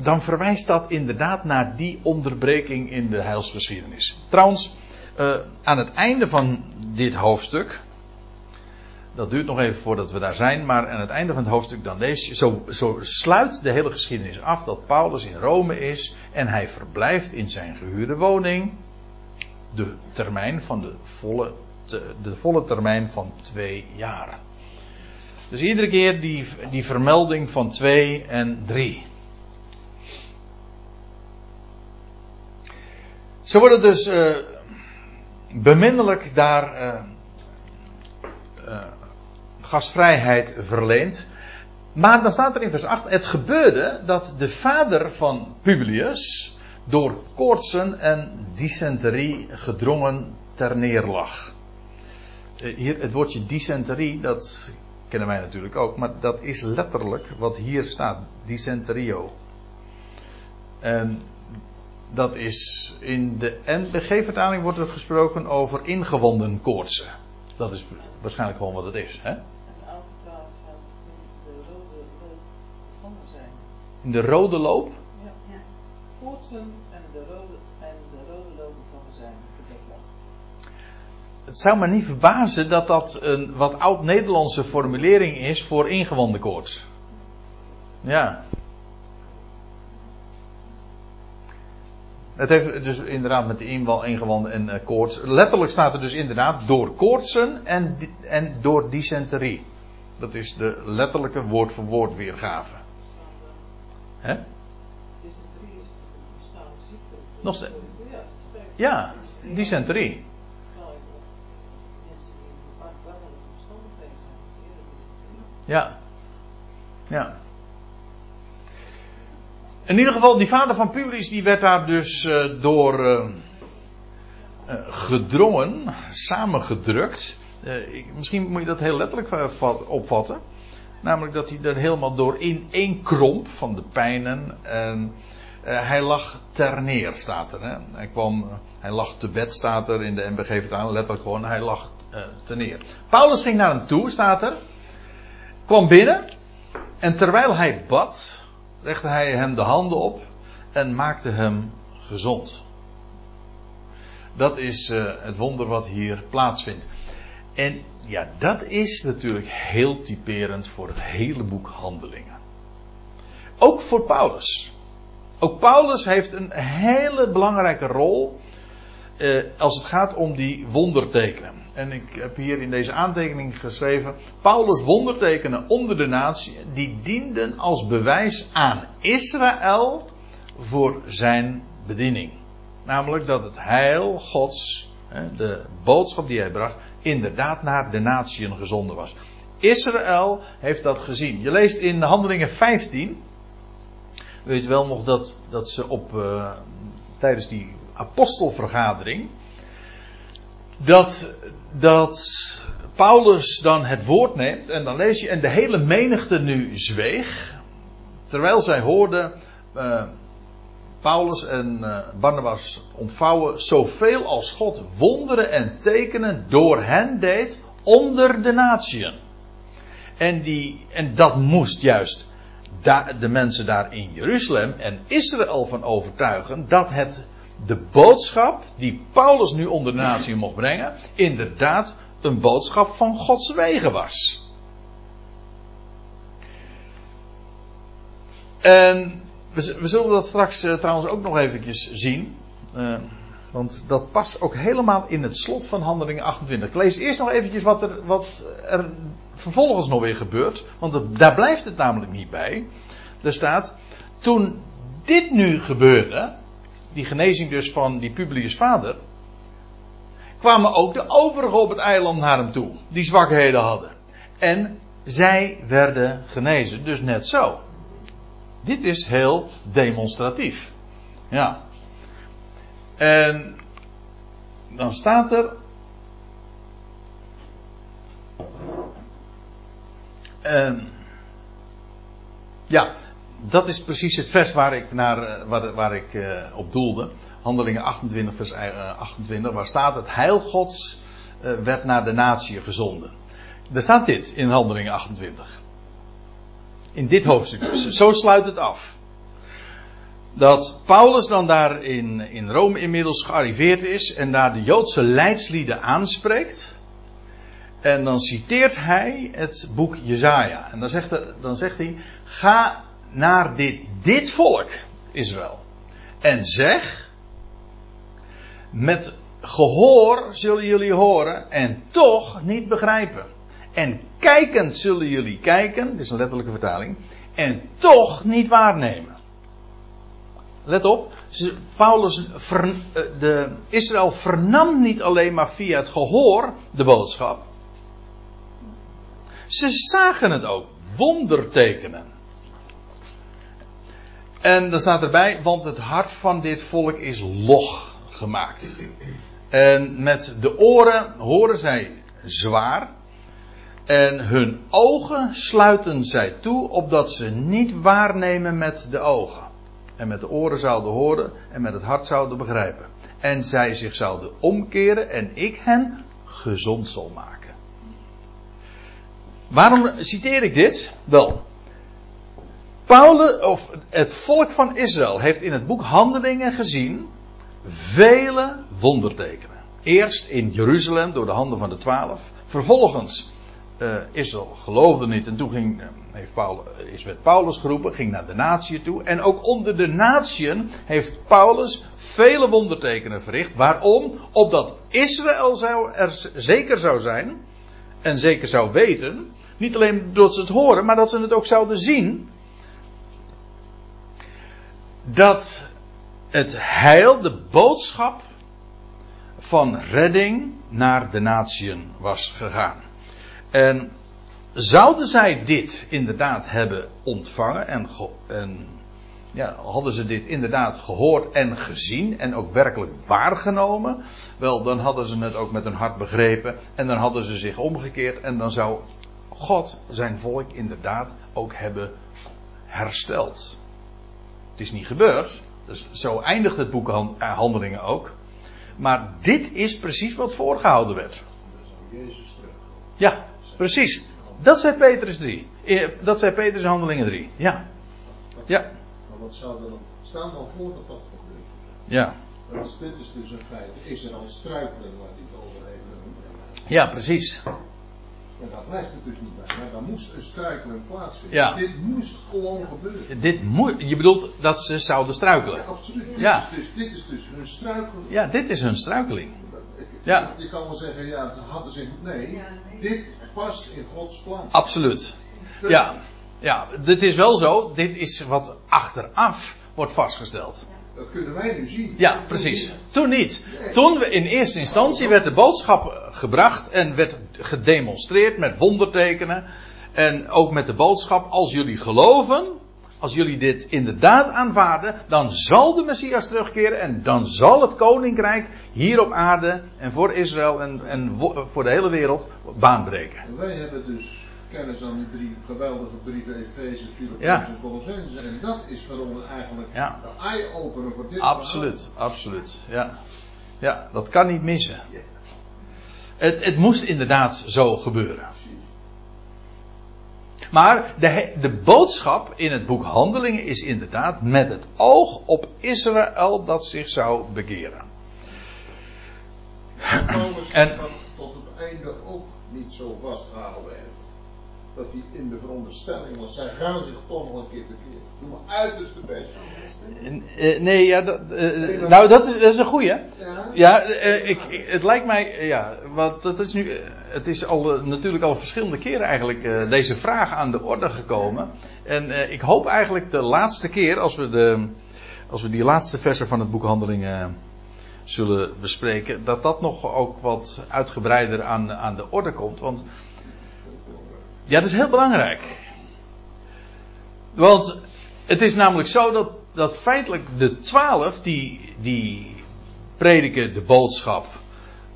dan verwijst dat inderdaad naar die onderbreking in de heilsgeschiedenis. Trouwens, uh, aan het einde van dit hoofdstuk, Dat duurt nog even voordat we daar zijn, maar aan het einde van het hoofdstuk dan lees je, zo, zo sluit de hele geschiedenis af dat Paulus in Rome is en hij verblijft in zijn gehuurde woning de termijn van de volle, de volle termijn van twee jaar. Dus iedere keer die, die vermelding van twee en drie. Zo wordt het dus uh, beminnelijk daar uh, uh, gastvrijheid verleend. Maar dan staat er in vers 8: Het gebeurde dat de vader van Publius door koortsen en dysenterie gedrongen ter neerlag. Hier, het woordje dysenterie, dat kennen wij natuurlijk ook, maar dat is letterlijk wat hier staat: dysenterio. En dat is in de NBG-vertaling wordt er gesproken over ingewonden koortsen. Dat is waarschijnlijk gewoon wat het is. Hè? In de rode loop? Ja, ja. Koortsen en de rode, en de rode lopen van zijn Het zou me niet verbazen dat dat een wat oud-Nederlandse formulering is voor ingewonden koorts. Ja. Het heeft dus inderdaad met de inwal, ingewanden en uh, koorts. Letterlijk staat er dus inderdaad door koortsen en, en door dysenterie. Dat is de letterlijke woord voor woord weergave. Hè? Dysenterie is een bestaande ziekte. Nog steeds. Ja, dysenterie. Ja. Ja. In ieder geval, die vader van Publius die werd daar dus uh, door uh, uh, gedrongen, samengedrukt. Misschien moet je dat heel letterlijk opvatten. Namelijk dat hij er helemaal door in één kromp van de pijnen. En hij lag ter neer, staat er. Hè? Hij, kwam, hij lag te bed, staat er in de MBG vertaling. Letterlijk gewoon, hij lag ter neer. Paulus ging naar hem toe, staat er. Kwam binnen. En terwijl hij bad legde hij hem de handen op en maakte hem gezond. Dat is uh, het wonder wat hier plaatsvindt. En ja, dat is natuurlijk heel typerend voor het hele boek Handelingen. Ook voor Paulus. Ook Paulus heeft een hele belangrijke rol uh, als het gaat om die wondertekenen. En ik heb hier in deze aantekening geschreven. Paulus wondertekenen onder de natie. Die dienden als bewijs aan Israël voor zijn bediening. Namelijk dat het heil Gods, de boodschap die hij bracht, inderdaad naar de natieën gezonden was. Israël heeft dat gezien. Je leest in Handelingen 15. Weet wel nog dat, dat ze op, uh, tijdens die apostelvergadering. Dat dat Paulus dan het woord neemt en dan lees je en de hele menigte nu zweeg, terwijl zij hoorden uh, Paulus en uh, Barnabas ontvouwen zoveel als God wonderen en tekenen door hen deed onder de natieën. En, die, en dat moest juist de mensen daar in Jeruzalem en Israël van overtuigen dat het de boodschap die Paulus nu onder de natie mocht brengen, inderdaad een boodschap van Gods wegen was. En we, zullen dat straks uh, trouwens ook nog eventjes zien. Uh, want dat past ook helemaal in het slot van Handelingen 28. Ik lees eerst nog eventjes wat er, wat er vervolgens nog weer gebeurt. Want daar blijft het namelijk niet bij. Er staat, toen dit nu gebeurde, die genezing dus van die Publius vader, kwamen ook de overigen op het eiland naar hem toe, die zwakheden hadden. En zij werden genezen, dus net zo. Dit is heel demonstratief. Ja. En dan staat er. En, ja, dat is precies het vers waar ik, naar, eh, waar, ik uh, op doelde. Handelingen 28, vers 28, waar staat het heil Gods werd naar de natie gezonden. Er staat dit in Handelingen 28. In dit hoofdstuk. Zo sluit het af. Dat Paulus dan daar in, in Rome inmiddels gearriveerd is en daar de Joodse leidslieden aanspreekt. En dan citeert hij het boek Jezaja. En dan zegt, dan zegt hij: Ga naar dit, dit volk, Israël. En zeg: Met gehoor zullen jullie horen en toch niet begrijpen. En kijkend zullen jullie kijken, dit is een letterlijke vertaling, en toch niet waarnemen. Let op, Paulus, eh, de, Israël vernam niet alleen maar via het gehoor de boodschap. Ze zagen het ook, wondertekenen. En dan staat erbij, want het hart van dit volk is log gemaakt. En met de oren horen zij zwaar. En hun ogen sluiten zij toe, opdat ze niet waarnemen met de ogen. En met de oren zouden horen en met het hart zouden begrijpen. En zij zich zouden omkeren en ik hen gezond zal maken. Waarom citeer ik dit? Wel, Paulus, of het volk van Israël heeft in het boek Handelingen gezien vele wondertekenen. Eerst in Jeruzalem door de handen van de twaalf. Vervolgens, eh Israël geloofde niet en toen ging, eh, heeft Paulus, is werd Paulus geroepen, ging naar de natie toe. En ook onder de natieën heeft Paulus vele wondertekenen verricht. Waarom? Opdat Israël zou er zeker zou zijn en zeker zou weten. Niet alleen dat ze het horen, maar dat ze het ook zouden zien. Dat het heil, de boodschap van redding naar de natieën was gegaan. En zouden zij dit inderdaad hebben ontvangen en, en ja, hadden ze dit inderdaad gehoord en gezien en ook werkelijk waargenomen, wel dan hadden ze het ook met hun hart begrepen en dan hadden ze zich omgekeerd en dan zou God zijn volk inderdaad ook hebben hersteld. Het is niet gebeurd, dus zo eindigt het boek eh, Handelingen ook. Maar dit is precies wat voorgehouden werd. Jezus. Ja, precies. Dat zei Petrus 3. Eh, Dat zei Petrus in Handelingen 3. Ja, ja, Maar wat zou er dan staan dan voor dat dat gebeurt? ja. Dit is dus een feit. Is er al struikeling waar die het over heeft? Ja, precies. Maar daar blijft het dus niet bij. Maar daar moest een struikeling plaatsvinden. Ja. Dit moest gewoon gebeuren. Dit moet, je bedoelt dat ze zouden struikelen. Ja, absoluut. Dit, Ja. is dus, dit is dus hun struikeling. Ja, dit is hun struikeling. Ik- Ja. Je kan wel zeggen, ja, ze hadden zich. Nee, dit past in Gods plan. Absoluut. Ja, ja, dit is wel zo. Dit is wat achteraf wordt vastgesteld. Dat kunnen wij nu zien. Ja, precies. Toen niet. Toen in eerste instantie werd de boodschap gebracht en werd gedemonstreerd met wondertekenen. En ook met de boodschap, als jullie geloven, als jullie dit inderdaad aanvaarden, dan zal de Messias terugkeren en dan zal het koninkrijk hier op aarde en voor Israël en, en voor de hele wereld baan breken. En wij hebben dus kennis aan die drie geweldige brieven, Efeze, Filippenzen Ja. en Colossense. En dat is voor ons eigenlijk Ja. de eye-opener voor dit Absoluut, absoluut. Ja. ja, dat kan niet missen. Het, het moest inderdaad zo gebeuren. Maar de, de boodschap in het boek Handelingen is inderdaad met het oog op Israël dat zich zou bekeren. En En- tot het einde ook niet zo vastgehouden heeft. Dat hij in de veronderstelling was, zij gaan zich toch nog een keer bekeren. Doe mijn uiterste best. Eh, nee, ja, dat, eh, nou dat is, dat is een goeie. Ja? Ja, eh, ik, ik- het lijkt mij, ja, want het is nu, het is al natuurlijk al verschillende keren eigenlijk deze vraag aan de orde gekomen. En ik hoop eigenlijk de laatste keer, als we, de, als we die laatste versen van het boek Handelingen eh, zullen bespreken, dat dat nog ook wat uitgebreider aan, aan de orde komt. Want ja, dat is heel belangrijk. Want het is namelijk zo dat, dat feitelijk de twaalf die, die prediken de boodschap.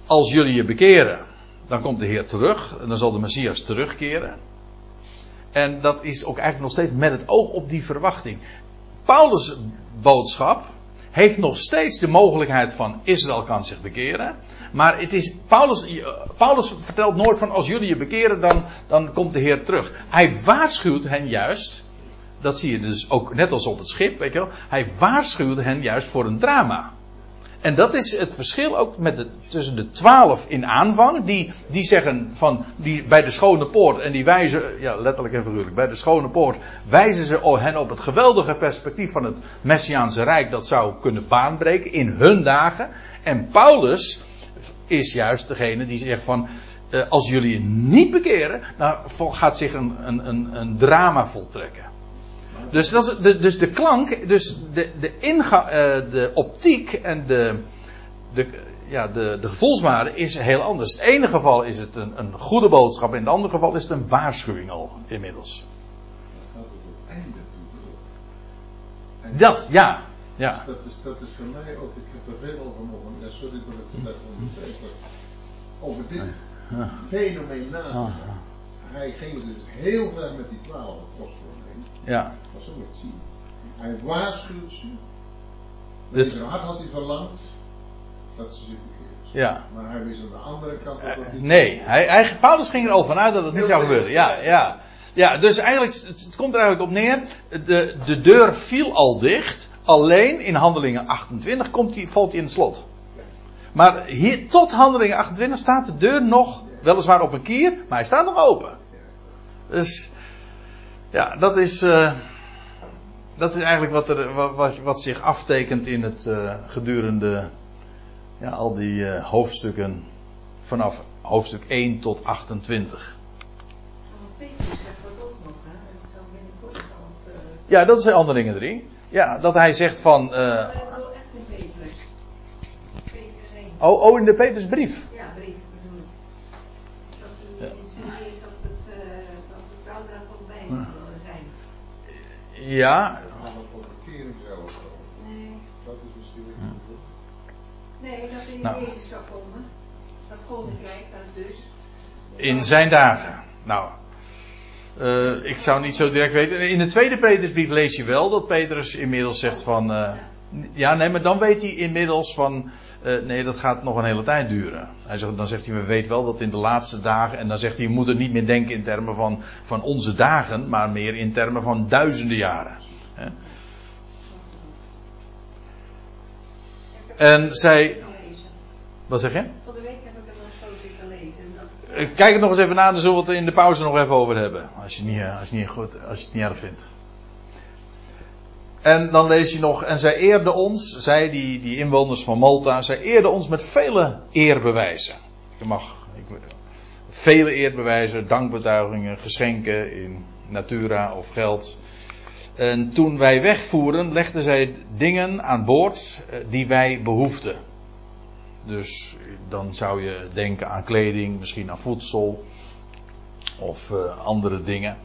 Als jullie je bekeren, dan komt de Heer terug. En dan zal de Messias terugkeren. En dat is ook eigenlijk nog steeds met het oog op die verwachting. Paulus' boodschap heeft nog steeds de mogelijkheid van Israël kan zich bekeren. Maar het is, Paulus, Paulus vertelt nooit van als jullie je bekeren, dan, dan komt de Heer terug. Hij waarschuwt hen juist. Dat zie je dus ook net als op het schip, weet je wel. Hij waarschuwt hen juist voor een drama. En dat is het verschil ook met de, tussen de twaalf in aanvang, die, die zeggen van, die bij de schone poort, en die wijzen, ja letterlijk en figuurlijk, bij de schone poort wijzen ze hen op het geweldige perspectief van het Messiaanse Rijk dat zou kunnen baanbreken in hun dagen. En Paulus is juist degene die zegt van, eh, als jullie je niet bekeren, dan gaat zich een, een, een, een drama voltrekken. Dus, dat is, de, dus de klank, dus de, de, inga, uh, de optiek en de, de, ja, de, de gevoelswaarde is heel anders. In het ene geval is het een, een goede boodschap, in het andere geval is het een waarschuwing al inmiddels. Dat, ja. Ja. Dat, is, dat is voor mij ook, ik heb er veel over mogen, ja, sorry dat ik het net onderbreek, maar over dit fenomeen na. Hij ging dus heel ver met die twaalf apostelen ja. Zo moet zien. Hij waarschuwt ze. Dit... In zijn hart had hij verlangd dat ze zich bekeerd. Ja. Maar hij wist aan de andere kant dat dat niet Nee, hij, hij, Paulus ging er al vanuit dat het niet zou gebeuren. Ja, ja. Ja, dus eigenlijk, het, komt er eigenlijk op neer. De, de deur viel al dicht. Alleen in handelingen 28 komt valt hij in het slot. Maar hier, tot handelingen 28 staat de deur nog, weliswaar op een kier, maar hij staat nog open. Dus ja, dat is, uh, dat is eigenlijk wat, er, wat, wat zich aftekent in het uh, gedurende ja, al die uh, hoofdstukken vanaf hoofdstuk 1 tot 28. Ja, dat is handelingen 3. Ja, dat hij zegt van. Uh, oh, oh, in de Petersbrief. Ja, brief. Dat hij insinueert dat het, uh, dat het is. Ja. Nee. Dat is misschien niet goed. Nee, dat in nou. Jezus zou komen. Dat koninkrijk, dat dus. In zijn dagen. Nou. Uh, ik zou niet zo direct weten. In de tweede Petersbrief lees je wel dat Petrus inmiddels zegt van. Uh, ja, nee, maar dan weet hij inmiddels van. Uh, nee, dat gaat nog een hele tijd duren. Hij zegt, dan zegt hij, we weten wel dat in de laatste dagen. En dan zegt hij, je moet er niet meer denken in termen van, van onze dagen. Maar meer in termen van duizenden jaren. En zij. Wat zeg je? Van de week heb ik het nog zo zitten lezen. Eh, kijk het nog eens even na, dan zullen we het in de pauze nog even over hebben. Als je, niet, eh, als je, niet, goed, als je het niet erg vindt. En dan lees je nog, en zij eerde ons, zij die, die inwoners van Malta, zij eerde ons met vele eerbewijzen. Je mag ik, vele eerbewijzen, dankbetuigingen, geschenken in natura of geld. En toen wij wegvoeren, legden zij dingen aan boord eh, die wij behoefden. Dus dan zou je denken aan kleding, misschien aan voedsel of uh, andere dingen.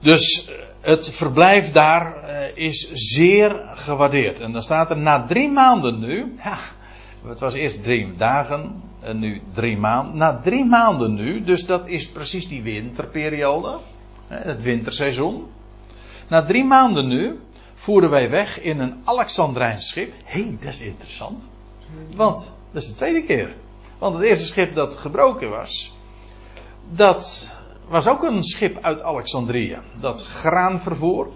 Dus het verblijf daar uh, is zeer gewaardeerd. En dan staat er na drie maanden nu. Ja, het was eerst drie dagen en nu drie maanden. Na drie maanden nu, dus dat is precies die winterperiode. Het winterseizoen. Na drie maanden nu voeren wij weg in een Alexandrijns schip. Hé, hey, dat is interessant. Want, dat is de tweede keer. Want het eerste schip dat gebroken was, dat was ook een schip uit Alexandrië. Dat graan vervoer.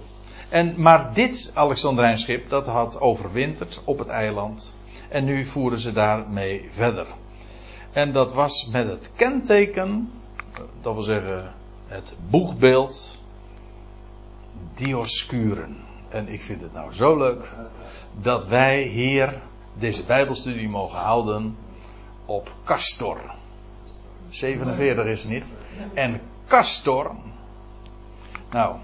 En, maar dit Alexandrijns schip, dat had overwinterd op het eiland. En nu voeren ze daarmee verder. En dat was met het kenteken, dat wil zeggen het boegbeeld, Dioscuren. En ik vind het nou zo leuk dat wij hier deze Bijbelstudie mogen houden op Castor. 47 is het niet. En Castor. Nou,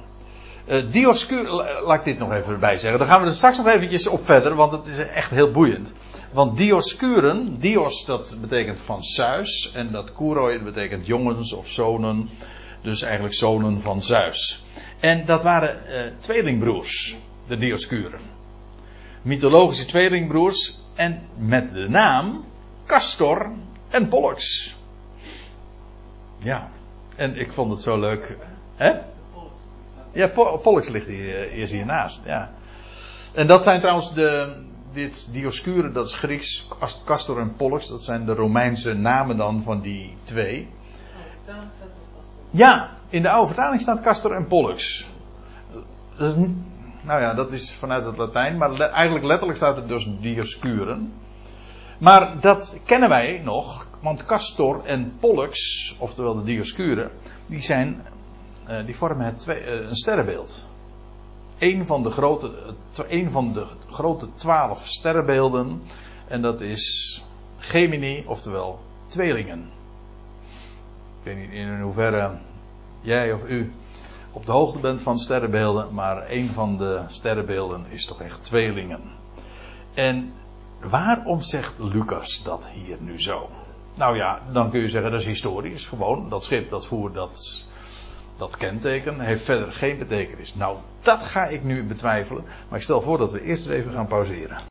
uh, laat ik dit nog even erbij zeggen. Dan gaan we er straks nog eventjes op verder, want het is echt heel boeiend. Want Dioscuren, Dios dat betekent van Zeus, en dat Kuroi dat betekent jongens of zonen. Dus eigenlijk zonen van Zeus. En dat waren uh, tweelingbroers, de Dioscuren. Mythologische tweelingbroers, en met de naam Castor en Pollux. Ja. En ik vond het zo leuk. Hè? Ja, Pollux ligt hier, hier hiernaast. Ja. En dat zijn trouwens de. Dit Dioscure, dat is Grieks. Castor en Pollux, dat zijn de Romeinse namen dan van die twee. Ja, in de oude vertaling staat Castor en Pollux. Nou ja, dat is vanuit het Latijn, maar eigenlijk letterlijk staat het dus Dioscuren. Maar dat kennen wij nog, want Castor en Pollux, oftewel de Dioscuren, die zijn, eh, die vormen het twee, eh, een sterrenbeeld. Een van de grote, een van de grote twaalf sterrenbeelden, en dat is Gemini, oftewel tweelingen. Ik weet niet in hoeverre jij of u op de hoogte bent van sterrenbeelden, maar een van de sterrenbeelden is toch echt tweelingen. En waarom zegt Lucas dat hier nu zo? Nou ja, dan kun je zeggen dat is historisch, gewoon. Dat schip dat voert dat, dat kenteken, heeft verder geen betekenis. Nou, dat ga ik nu betwijfelen, maar ik stel voor dat we eerst even gaan pauzeren.